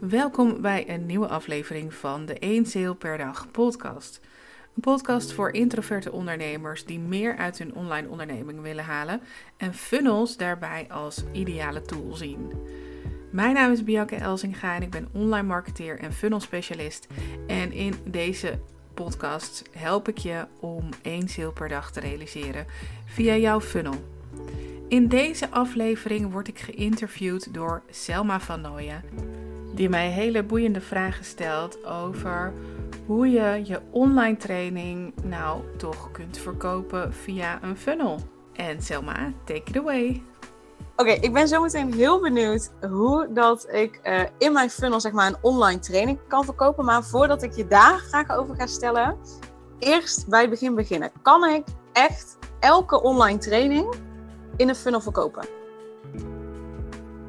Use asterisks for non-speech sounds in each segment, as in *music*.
Welkom bij een nieuwe aflevering van de 1 Sale per dag podcast. Een podcast voor introverte ondernemers die meer uit hun online onderneming willen halen en funnels daarbij als ideale tool zien. Mijn naam is Bianca Elzinga en ik ben online marketeer en funnel specialist. En in deze podcast help ik je om één sale per dag te realiseren via jouw funnel. In deze aflevering word ik geïnterviewd door Selma van Nooyen die mij hele boeiende vragen stelt over hoe je je online training nou toch kunt verkopen via een funnel. En Selma, take it away. Oké, ik ben zometeen heel benieuwd hoe dat ik uh, in mijn funnel zeg maar een online training kan verkopen. Maar voordat ik je daar vragen over ga stellen, eerst bij het begin beginnen. Kan ik echt elke online training in een funnel verkopen?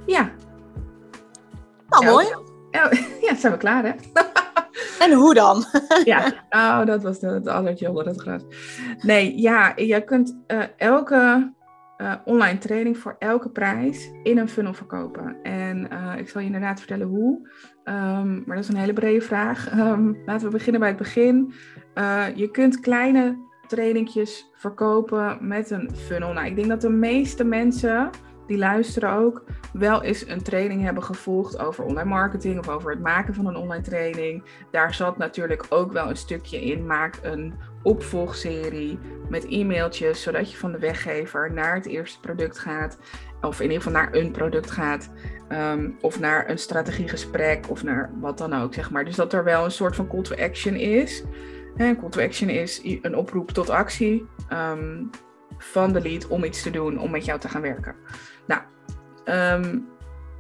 Ja, nou, mooi. *laughs* Ja, zijn we klaar, hè? *laughs* En hoe dan? *laughs* ja, oh, dat was het allertje onder het gras. Nee, ja, je kunt uh, elke uh, online training voor elke prijs in een funnel verkopen. En uh, ik zal je inderdaad vertellen hoe. Um, maar dat is een hele brede vraag. Um, laten we beginnen bij het begin. je kunt kleine trainingjes verkopen met een funnel. Nou, ik denk dat de meeste mensen die luisteren ook, wel eens een training hebben gevolgd over online marketing of over het maken van een online training. Daar zat natuurlijk ook wel een stukje in. Maak een opvolgserie met e-mailtjes, zodat je van de weggever naar het eerste product gaat. Of in ieder geval naar een product gaat. Um, of naar een strategiegesprek of naar wat dan ook, zeg maar. Dus dat er wel een soort van call to action is. Een call to action is een oproep tot actie. Um, van de lead om iets te doen, om met jou te gaan werken. Nou, um,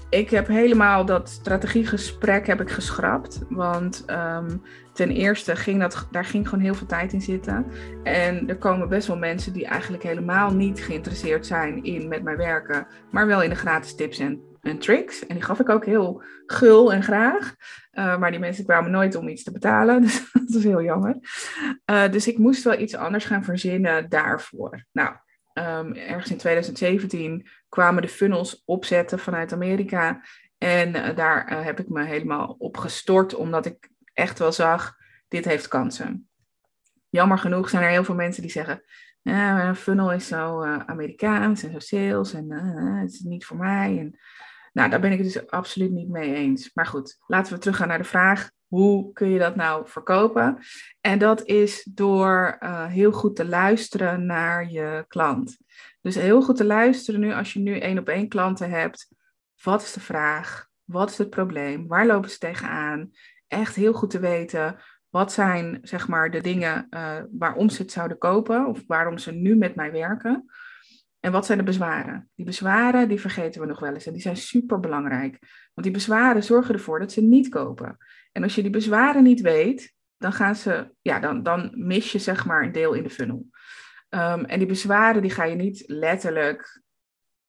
ik heb helemaal dat strategiegesprek heb ik geschrapt. Want um, ten eerste ging dat, daar ging gewoon heel veel tijd in zitten. En er komen best wel mensen die eigenlijk helemaal niet geïnteresseerd zijn in met mij werken. Maar wel in de gratis tips en, en tricks. En die gaf ik ook heel gul en graag. Uh, maar die mensen kwamen nooit om iets te betalen. *laughs* Dus dat is heel jammer. Uh, dus ik moest wel iets anders gaan verzinnen daarvoor. Nou, um, ergens in 2017 kwamen de funnels opzetten vanuit Amerika. En uh, daar heb ik me helemaal op gestort, omdat ik echt wel zag, dit heeft kansen. Jammer genoeg zijn er heel veel mensen die zeggen, een funnel is zo Amerikaans en zo sales en het is niet voor mij. En, nou, daar ben ik het dus absoluut niet mee eens. Maar goed, laten we teruggaan naar de vraag, hoe kun je dat nou verkopen? En dat is door uh, heel goed te luisteren naar je klant. Dus heel goed te luisteren nu als je nu één op één klanten hebt. Wat is de vraag? Wat is het probleem? Waar lopen ze tegenaan? Echt heel goed te weten. Wat zijn zeg maar de dingen uh, waarom ze het zouden kopen of waarom ze nu met mij werken? En wat zijn de bezwaren? Die bezwaren, die vergeten we nog wel eens en die zijn super belangrijk. Want die bezwaren zorgen ervoor dat ze niet kopen. En als je die bezwaren niet weet, dan gaan ze, ja, dan, dan mis je zeg maar een deel in de funnel. Um, en die bezwaren die ga je niet letterlijk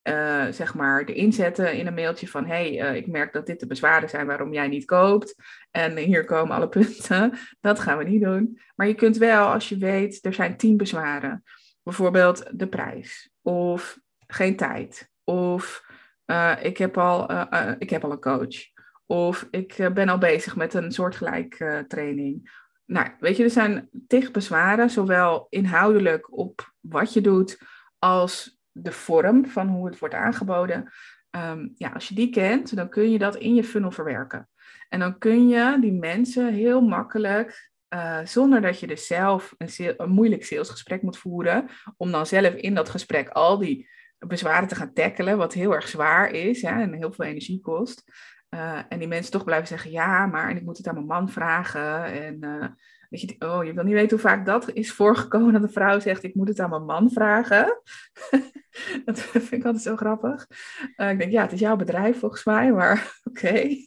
uh, zeg maar erin zetten in een mailtje van hey, uh, ik merk dat dit de bezwaren zijn waarom jij niet koopt. En hier komen alle punten. *laughs* Dat gaan we niet doen. Maar je kunt wel, als je weet, er zijn tien bezwaren. Bijvoorbeeld de prijs. Of geen tijd. Of uh, ik, heb al, ik heb al een coach. Of ik ben al bezig met een soortgelijk training nou, weet je, er zijn tig bezwaren, zowel inhoudelijk op wat je doet, als de vorm van hoe het wordt aangeboden. Um, ja, als je die kent, dan kun je dat in je funnel verwerken. En dan kun je die mensen heel makkelijk, uh, zonder dat je dus zelf een, moeilijk salesgesprek moet voeren, om dan zelf in dat gesprek al die bezwaren te gaan tackelen, wat heel erg zwaar is hè, en heel veel energie kost. Uh, en die mensen toch blijven zeggen, ja, maar ik moet het aan mijn man vragen. En uh, weet je, oh, je wil niet weten hoe vaak dat is voorgekomen dat een vrouw zegt, ik moet het aan mijn man vragen. *laughs* dat vind ik altijd zo grappig. Ik denk, ja, het is jouw bedrijf volgens mij, maar *laughs* oké. Okay.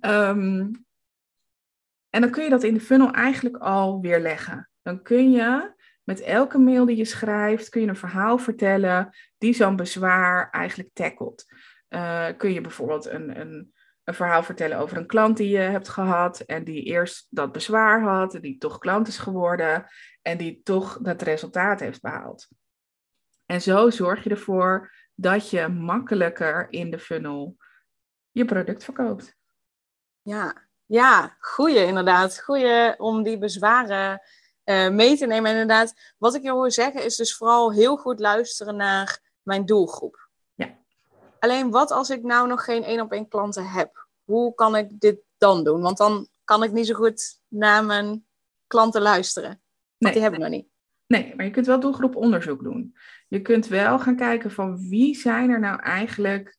um, en dan kun je dat in de funnel eigenlijk al weer leggen. Dan kun je met elke mail die je schrijft, kun je een verhaal vertellen die zo'n bezwaar eigenlijk tackelt. Uh, kun je bijvoorbeeld een, een, een, verhaal vertellen over een klant die je hebt gehad en die eerst dat bezwaar had, en die toch klant is geworden en die toch dat resultaat heeft behaald. En zo zorg je ervoor dat je makkelijker in de funnel je product verkoopt. Ja, ja, goeie inderdaad. Goeie om die bezwaren uh, mee te nemen. En inderdaad, wat ik je hoor zeggen is dus vooral heel goed luisteren naar mijn doelgroep. Ja. Alleen wat als ik nou nog geen één op één klanten heb? Hoe kan ik dit dan doen? Want dan kan ik niet zo goed naar mijn klanten luisteren. Want nee, die heb ik nog niet. Nee, maar je kunt wel doelgroeponderzoek doen. Je kunt wel gaan kijken van wie zijn er nou eigenlijk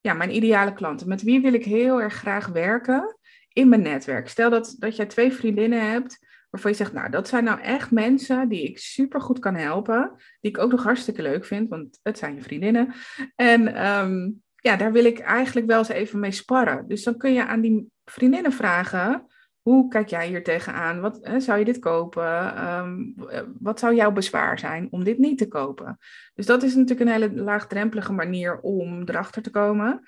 ja, mijn ideale klanten. Met wie wil ik heel erg graag werken in mijn netwerk. Stel dat, dat jij twee vriendinnen hebt waarvan je zegt, nou, dat zijn nou echt mensen die ik super goed kan helpen. Die ik ook nog hartstikke leuk vind, want het zijn je vriendinnen. En ehm, ja, daar wil ik eigenlijk wel eens even mee sparren. Dus dan kun je aan die vriendinnen vragen, hoe kijk jij hier tegenaan? Wat, zou je dit kopen? Ehm, wat zou jouw bezwaar zijn om dit niet te kopen? Dus dat is natuurlijk een hele laagdrempelige manier om erachter te komen.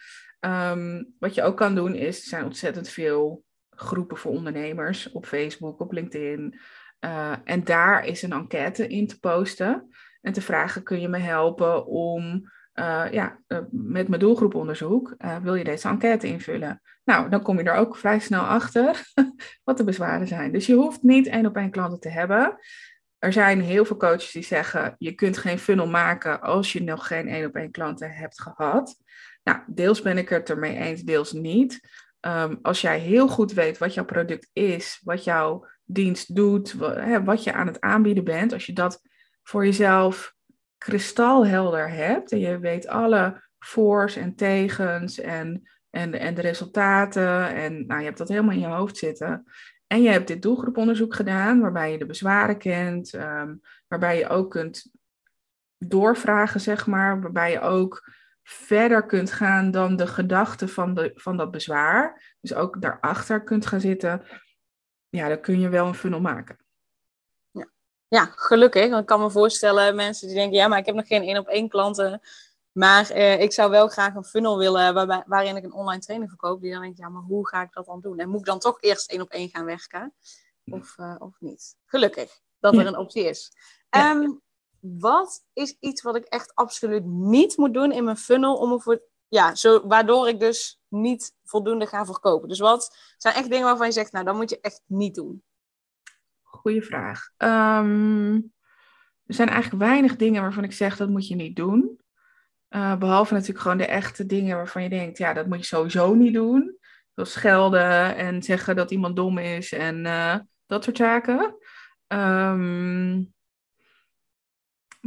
Ehm, wat je ook kan doen is, er zijn ontzettend veel groepen voor ondernemers op Facebook, op LinkedIn. Uh, en daar is een enquête in te posten en te vragen: kun je me helpen om uh, ja, uh, met mijn doelgroeponderzoek wil je deze enquête invullen? Nou, dan kom je er ook vrij snel achter *laughs* wat de bezwaren zijn. Dus je hoeft niet één op één klanten te hebben. Er zijn heel veel coaches die zeggen: je kunt geen funnel maken als je nog geen één op één klanten hebt gehad. Nou, deels ben ik het ermee eens, deels niet. Um, als jij heel goed weet wat jouw product is, wat jouw dienst doet, wat je aan het aanbieden bent, als je dat voor jezelf kristalhelder hebt en je weet alle voor's en tegens en, en, en de resultaten en nou, je hebt dat helemaal in je hoofd zitten. En je hebt dit doelgroeponderzoek gedaan waarbij je de bezwaren kent, um, waarbij je ook kunt doorvragen, zeg maar, waarbij je ook verder kunt gaan dan de gedachte van, de, van dat bezwaar. Dus ook daarachter kunt gaan zitten. Ja, dan kun je wel een funnel maken. Ja, ja gelukkig. Want ik kan me voorstellen, mensen die denken, ja, maar ik heb nog geen één op één klanten. Maar eh, ik zou wel graag een funnel willen waarbij, waarin ik een online training verkoop. Die dan denkt, ja, maar hoe ga ik dat dan doen? En moet ik dan toch eerst één op één gaan werken? Of, uh, of niet? Gelukkig dat er een optie is. Ja. Ehm, wat is iets wat ik echt absoluut niet moet doen in mijn funnel om ervoor, ja, zo, waardoor ik dus niet voldoende ga verkopen? Dus wat zijn echt dingen waarvan je zegt, nou, dat moet je echt niet doen? Goeie vraag. Um, er zijn eigenlijk weinig dingen waarvan ik zeg, dat moet je niet doen. Uh, behalve natuurlijk gewoon de echte dingen waarvan je denkt, ja, dat moet je sowieso niet doen. Zoals schelden en zeggen dat iemand dom is en uh, dat soort zaken. Um,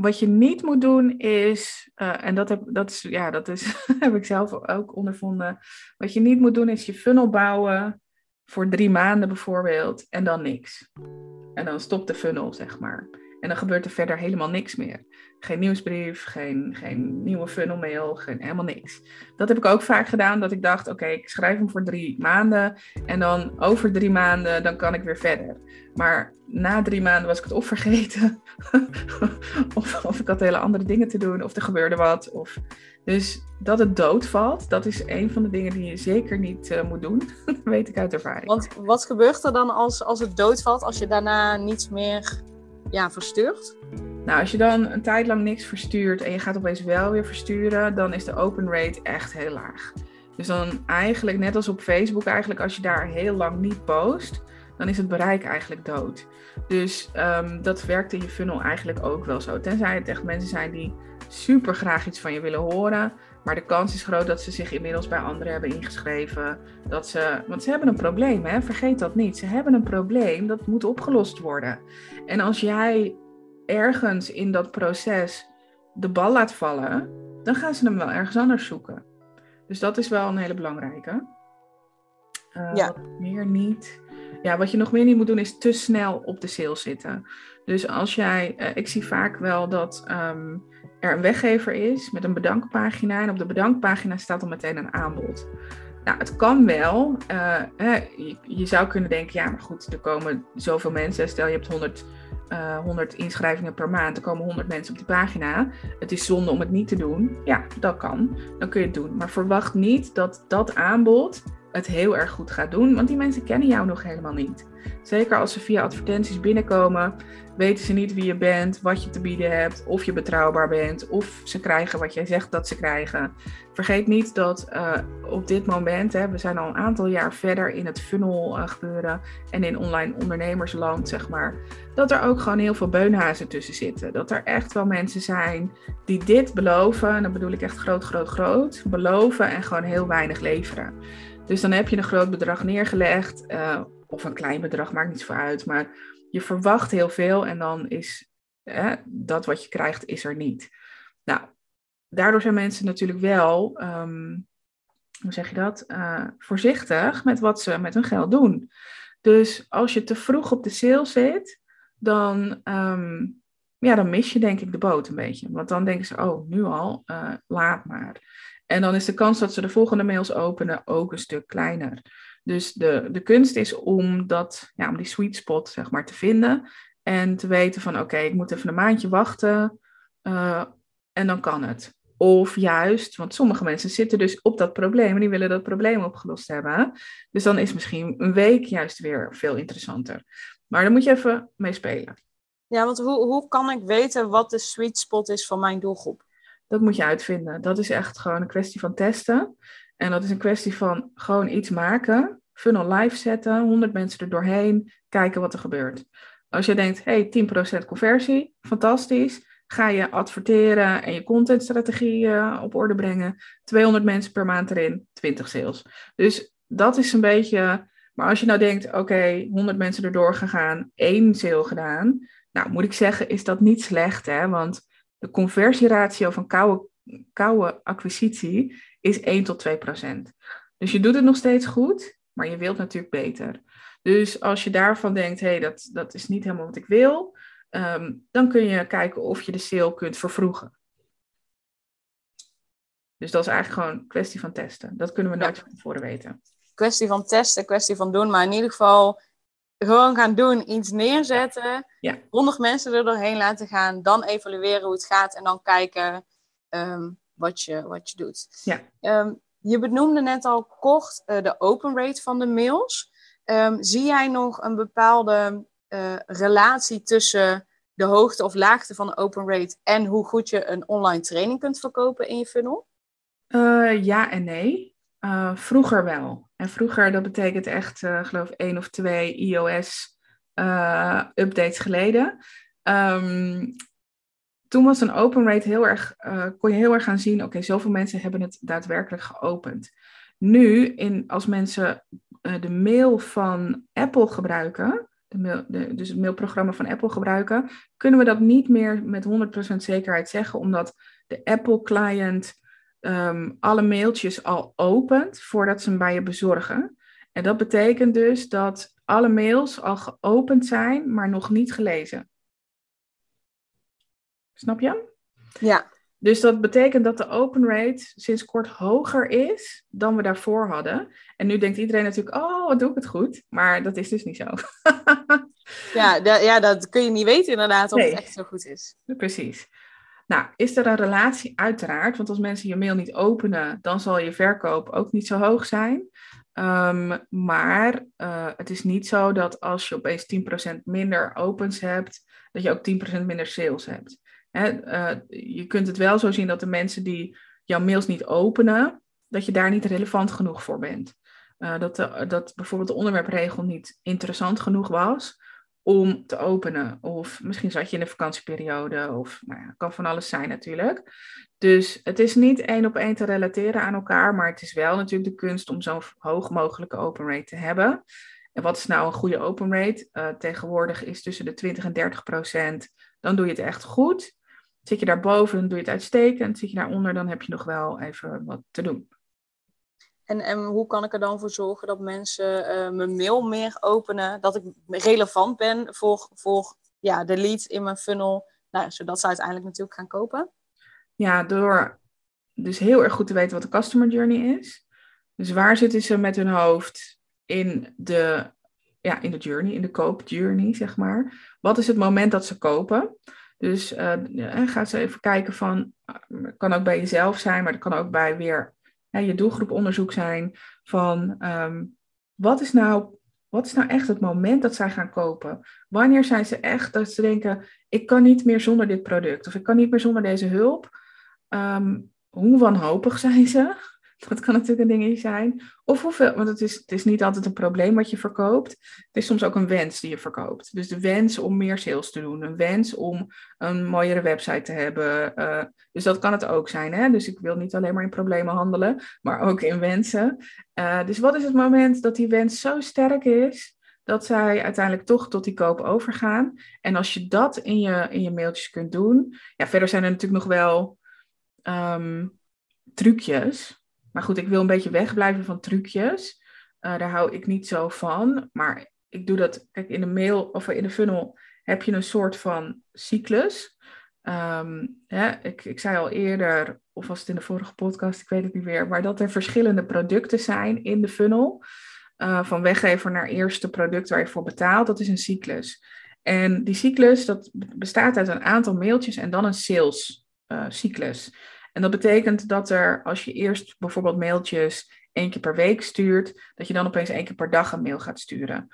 wat je niet moet doen is, uh, en dat, heb, dat, is, ja, dat is, *laughs* heb ik zelf ook ondervonden. Wat je niet moet doen is je funnel bouwen voor drie maanden bijvoorbeeld en dan niks. En dan stopt de funnel, zeg maar. En dan gebeurt er verder helemaal niks meer. Geen nieuwsbrief, geen, geen nieuwe funnelmail, geen, helemaal niks. Dat heb ik ook vaak gedaan, dat ik dacht, oké, ik schrijf hem voor drie maanden en dan over drie maanden, dan kan ik weer verder. Maar na drie maanden was ik het of vergeten, *laughs* of, of ik had hele andere dingen te doen, of er gebeurde wat. Of... Dus dat het doodvalt, dat is een van de dingen die je zeker niet uh, moet doen. *laughs* dat weet ik uit ervaring. Want wat gebeurt er dan als, als het doodvalt, als je daarna niets meer ja, verstuurt? Nou, als je dan een tijd lang niks verstuurt en je gaat opeens wel weer versturen, dan is de open rate echt heel laag. Dus dan eigenlijk, net als op Facebook, eigenlijk als je daar heel lang niet post, dan is het bereik eigenlijk dood. Dus um, dat werkt in je funnel eigenlijk ook wel zo. Tenzij het echt mensen zijn die super graag iets van je willen horen. Maar de kans is groot dat ze zich inmiddels bij anderen hebben ingeschreven. Dat ze, want ze hebben een probleem, hè? vergeet dat niet. Ze hebben een probleem dat moet opgelost worden. En als jij ergens in dat proces de bal laat vallen, dan gaan ze hem wel ergens anders zoeken. Dus dat is wel een hele belangrijke. Uh, ja. meer niet. Ja, wat je nog meer niet moet doen is te snel op de sales zitten. Dus als jij, uh, ik zie vaak wel dat um, er een weggever is met een bedankpagina en op de bedankpagina staat dan meteen een aanbod. Nou, het kan wel. Uh, je, je, zou kunnen denken, ja, maar goed, er komen zoveel mensen. Stel je hebt 100, uh, 100 inschrijvingen per maand, er komen 100 mensen op die pagina. Het is zonde om het niet te doen. Ja, dat kan. Dan kun je het doen. Maar verwacht niet dat dat aanbod het heel erg goed gaat doen, want die mensen kennen jou nog helemaal niet. Zeker als ze via advertenties binnenkomen, weten ze niet wie je bent, wat je te bieden hebt, of je betrouwbaar bent, of ze krijgen wat jij zegt dat ze krijgen. Vergeet niet dat uh, op dit moment, hè, we zijn al een aantal jaar verder in het funnel uh, gebeuren en in online ondernemersland, zeg maar, dat er ook gewoon heel veel beunhazen tussen zitten. Dat er echt wel mensen zijn die dit beloven, en dan bedoel ik echt groot, groot, groot, beloven en gewoon heel weinig leveren. Dus dan heb je een groot bedrag neergelegd, uh, of een klein bedrag, maakt niet zo uit, maar je verwacht heel veel en dan is dat wat je krijgt, is er niet. Nou, daardoor zijn mensen natuurlijk wel, um, hoe zeg je dat, uh, voorzichtig met wat ze met hun geld doen. Dus als je te vroeg op de sale zit, dan, um, ja, dan mis je denk ik de boot een beetje. Want dan denken ze, oh, nu al, uh, laat maar. En dan is de kans dat ze de volgende mails openen ook een stuk kleiner. Dus de, de kunst is om, dat, ja, om die sweet spot zeg maar, te vinden. En te weten van oké, ik moet even een maandje wachten uh, en dan kan het. Of juist, want sommige mensen zitten dus op dat probleem en die willen dat probleem opgelost hebben. Dus dan is misschien een week juist weer veel interessanter. Maar dan moet je even mee spelen. Ja, want hoe, hoe kan ik weten wat de sweet spot is van mijn doelgroep? Dat moet je uitvinden. Dat is echt gewoon een kwestie van testen. En dat is een kwestie van gewoon iets maken, funnel live zetten, 100 mensen er doorheen, kijken wat er gebeurt. Als je denkt, hey, 10% conversie, fantastisch. Ga je adverteren en je contentstrategie uh, op orde brengen. 200 mensen per maand erin, 20 sales. Dus dat is een beetje. Maar als je nou denkt, oké, 100 mensen erdoor gegaan, één sale gedaan. Nou, moet ik zeggen, is dat niet slecht, hè? Want de conversieratio van koude, koude acquisitie is 1 tot 2 procent. Dus je doet het nog steeds goed, maar je wilt natuurlijk beter. Dus als je daarvan denkt, hé, hey, dat, dat is niet helemaal wat ik wil, um, dan kun je kijken of je de sale kunt vervroegen. Dus dat is eigenlijk gewoon een kwestie van testen. Dat kunnen we nooit ja. van tevoren weten. Kwestie van testen, kwestie van doen, maar in ieder geval gewoon gaan doen, iets neerzetten, ja. 100 mensen er doorheen laten gaan, dan evalueren hoe het gaat en dan kijken um, wat, je, wat je doet. Ja. Um, je benoemde net al kort uh, de open rate van de mails. Um, zie jij nog een bepaalde uh, relatie tussen de hoogte of laagte van de open rate en hoe goed je een online training kunt verkopen in je funnel? Uh, ja en nee. Uh, vroeger wel. En vroeger, dat betekent echt, uh, geloof één of twee iOS-updates geleden. Um, toen was een open rate heel erg, kon je heel erg gaan zien, oké, zoveel mensen hebben het daadwerkelijk geopend. Nu, in, als mensen de mail van Apple gebruiken, de dus het mailprogramma van Apple gebruiken, kunnen we dat niet meer met 100% zekerheid zeggen, omdat de Apple client um, alle mailtjes al opent voordat ze hem bij je bezorgen. En dat betekent dus dat alle mails al geopend zijn, maar nog niet gelezen. Snap je? Ja. Dus dat betekent dat de open rate sinds kort hoger is dan we daarvoor hadden. En nu denkt iedereen natuurlijk, oh, wat doe ik het goed? Maar dat is dus niet zo. *laughs* ja, ja, dat kun je niet weten inderdaad of nee. het echt zo goed is. Precies. Nou, is er een relatie? Uiteraard, want als mensen je mail niet openen, dan zal je verkoop ook niet zo hoog zijn. Um, maar uh, het is niet zo dat als je opeens 10% minder opens hebt, dat je ook 10% minder sales hebt. Hè, uh, je kunt het wel zo zien dat de mensen die jouw mails niet openen, dat je daar niet relevant genoeg voor bent. Uh, dat, de, dat bijvoorbeeld de onderwerpregel niet interessant genoeg was om te openen. Of misschien zat je in een vakantieperiode, of nou ja, kan van alles zijn natuurlijk. Dus het is niet één op één te relateren aan elkaar, maar het is wel natuurlijk de kunst om zo'n hoog mogelijke open rate te hebben. En wat is nou een goede open rate? Uh, tegenwoordig is tussen de 20 en 30 procent. Dan doe je het echt goed. Zit je daarboven, doe je het uitstekend. Zit je daaronder, dan heb je nog wel even wat te doen. En, en hoe kan ik er dan voor zorgen dat mensen uh, mijn mail meer openen? Dat ik relevant ben voor, voor ja, de leads in mijn funnel. Nou, zodat ze uiteindelijk natuurlijk gaan kopen. Ja, door dus heel erg goed te weten wat de customer journey is. Dus waar zitten ze met hun hoofd in de, ja, in de journey, in de koopjourney, zeg maar. Wat is het moment dat ze kopen? Dus uh, ga ze even kijken van, het kan ook bij jezelf zijn, maar het kan ook bij weer hè, je doelgroeponderzoek zijn van um, wat is nou wat is nou echt het moment dat zij gaan kopen? Wanneer zijn ze echt dat ze denken, ik kan niet meer zonder dit product of ik kan niet meer zonder deze hulp? Ehm, hoe wanhopig zijn ze? *laughs* Dat kan natuurlijk een dingetje zijn. Of hoeveel, want het is, het is niet altijd een probleem wat je verkoopt. Het is soms ook een wens die je verkoopt. Dus de wens om meer sales te doen. Een wens om een mooiere website te hebben. Uh, dus dat kan het ook zijn. Hè? Dus ik wil niet alleen maar in problemen handelen, maar ook in wensen. Uh, dus wat is het moment dat die wens zo sterk is dat zij uiteindelijk toch tot die koop overgaan. En als je dat in je, in je mailtjes kunt doen. Ja, verder zijn er natuurlijk nog wel um, trucjes. Maar goed, ik wil een beetje wegblijven van trucjes. Uh, daar hou ik niet zo van. Maar ik doe dat, kijk, in de mail of in de funnel heb je een soort van cyclus. Hè, ik, ik zei al eerder, of was het in de vorige podcast, ik weet het niet meer, maar dat er verschillende producten zijn in de funnel. Uh, van weggever naar eerste product waar je voor betaalt, dat is een cyclus. En die cyclus, dat bestaat uit een aantal mailtjes en dan een sales uh, cyclus. En dat betekent dat er, als je eerst bijvoorbeeld mailtjes één keer per week stuurt, dat je dan opeens één keer per dag een mail gaat sturen.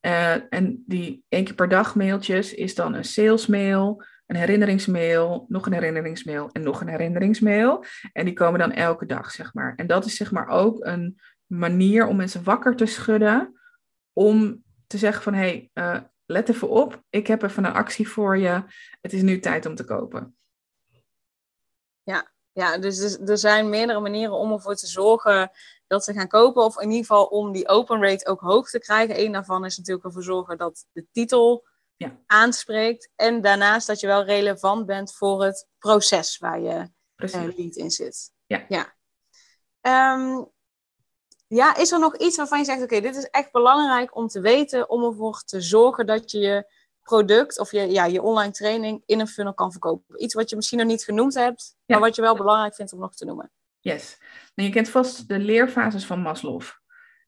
Uh, en die één keer per dag mailtjes is dan een salesmail, een herinneringsmail, nog een herinneringsmail en nog een herinneringsmail. En die komen dan elke dag, zeg maar. En dat is zeg maar ook een manier om mensen wakker te schudden, om te zeggen van, hé, hey, uh, let even op, ik heb even een actie voor je, het is nu tijd om te kopen. Ja, ja, dus er zijn meerdere manieren om ervoor te zorgen dat ze gaan kopen. Of in ieder geval om die open rate ook hoog te krijgen. Eén daarvan is natuurlijk ervoor zorgen dat de titel ja. aanspreekt. En daarnaast dat je wel relevant bent voor het proces waar je uh, lead in zit. Ja. Ja. Um, ja, is er nog iets waarvan je zegt: oké, dit is echt belangrijk om te weten, om ervoor te zorgen dat je je product of je, ja, je online training in een funnel kan verkopen. Iets wat je misschien nog niet genoemd hebt, maar wat je wel belangrijk vindt om nog te noemen. Yes. Nou, je kent vast de leerfases van Maslow.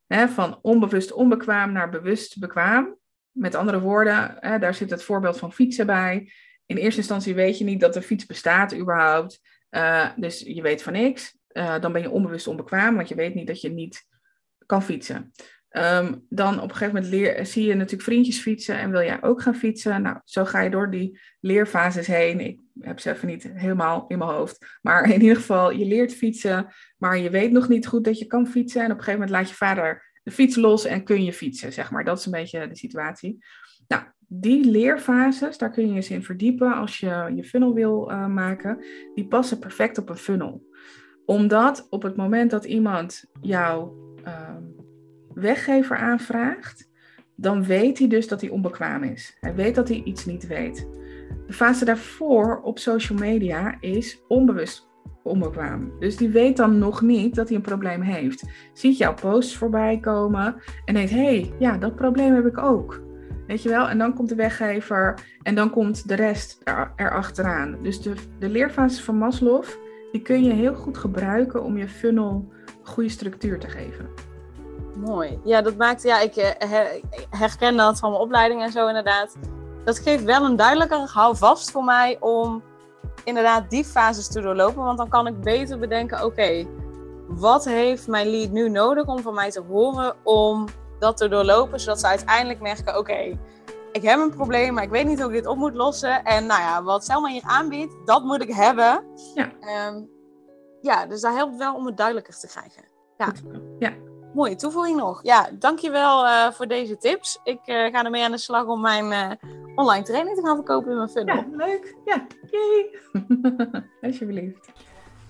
van onbewust onbekwaam naar bewust bekwaam. Met andere woorden, daar zit het voorbeeld van fietsen bij. In eerste instantie weet je niet dat de fiets bestaat überhaupt. Uh, dus je weet van niks. Uh, dan ben je onbewust onbekwaam, want je weet niet dat je niet kan fietsen. Um, dan op een gegeven moment leer, zie je natuurlijk vriendjes fietsen en wil jij ook gaan fietsen. Nou, zo ga je door die leerfases heen. Ik heb ze even niet helemaal in mijn hoofd. Maar in ieder geval, je leert fietsen, maar je weet nog niet goed dat je kan fietsen. En op een gegeven moment laat je vader de fiets los en kun je fietsen, zeg maar. Dat is een beetje de situatie. Nou, die leerfases, daar kun je eens in verdiepen als je je funnel wil uh, maken. Die passen perfect op een funnel. Omdat op het moment dat iemand jou... Um, weggever aanvraagt, dan weet hij dus dat hij onbekwaam is. Hij weet dat hij iets niet weet. De fase daarvoor op social media is onbewust onbekwaam. Dus die weet dan nog niet dat hij een probleem heeft. Ziet jouw posts voorbij komen en denkt: hé, hey, ja, dat probleem heb ik ook. Weet je wel? En dan komt de weggever en dan komt de rest er, erachteraan. Dus de, de leerfases van Maslow, die kun je heel goed gebruiken om je funnel goede structuur te geven. Mooi. Ja, dat maakt, ja, ik eh, herken dat van mijn opleiding en zo inderdaad. Dat geeft wel een duidelijker houvast voor mij om inderdaad die fases te doorlopen. Want dan kan ik beter bedenken, oké, wat heeft mijn lead nu nodig om van mij te horen om dat te doorlopen, zodat ze uiteindelijk merken, oké, ik heb een probleem, maar ik weet niet hoe ik dit op moet lossen. En nou ja, wat Selma hier aanbiedt, dat moet ik hebben. Ja. Um, ja, dus dat helpt wel om het duidelijker te krijgen. Ja. ja. Mooie toevoeging nog. Ja, dankjewel uh, voor deze tips. Ik uh, ga ermee aan de slag om mijn uh, online training te gaan verkopen in mijn funnel. Ja, leuk. Ja, yay. *laughs* Alsjeblieft.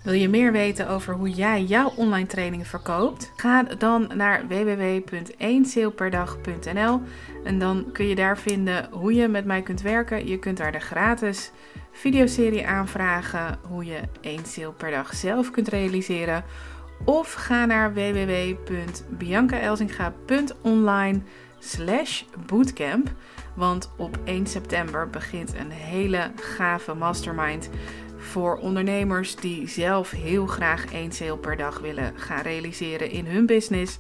Wil je meer weten over hoe jij jouw online trainingen verkoopt? Ga dan naar www.1saleperdag.nl en dan kun je daar vinden hoe je met mij kunt werken. Je kunt daar de gratis videoserie aanvragen, hoe je één sale per dag zelf kunt realiseren of ga naar www.biancaelzinga.online slash bootcamp. Want op 1 september begint een hele gave mastermind voor ondernemers die zelf heel graag één sale per dag willen gaan realiseren in hun business.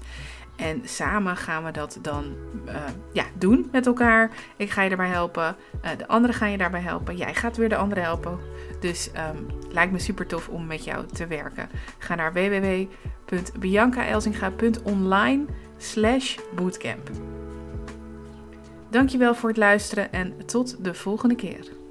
En samen gaan we dat dan uh, ja, doen met elkaar. Ik ga je daarbij helpen. Uh, de anderen gaan je daarbij helpen. Jij gaat weer de anderen helpen. Dus um, lijkt me super tof om met jou te werken. Ga naar www.biancaelzinga.online slash bootcamp. Dankjewel voor het luisteren en tot de volgende keer.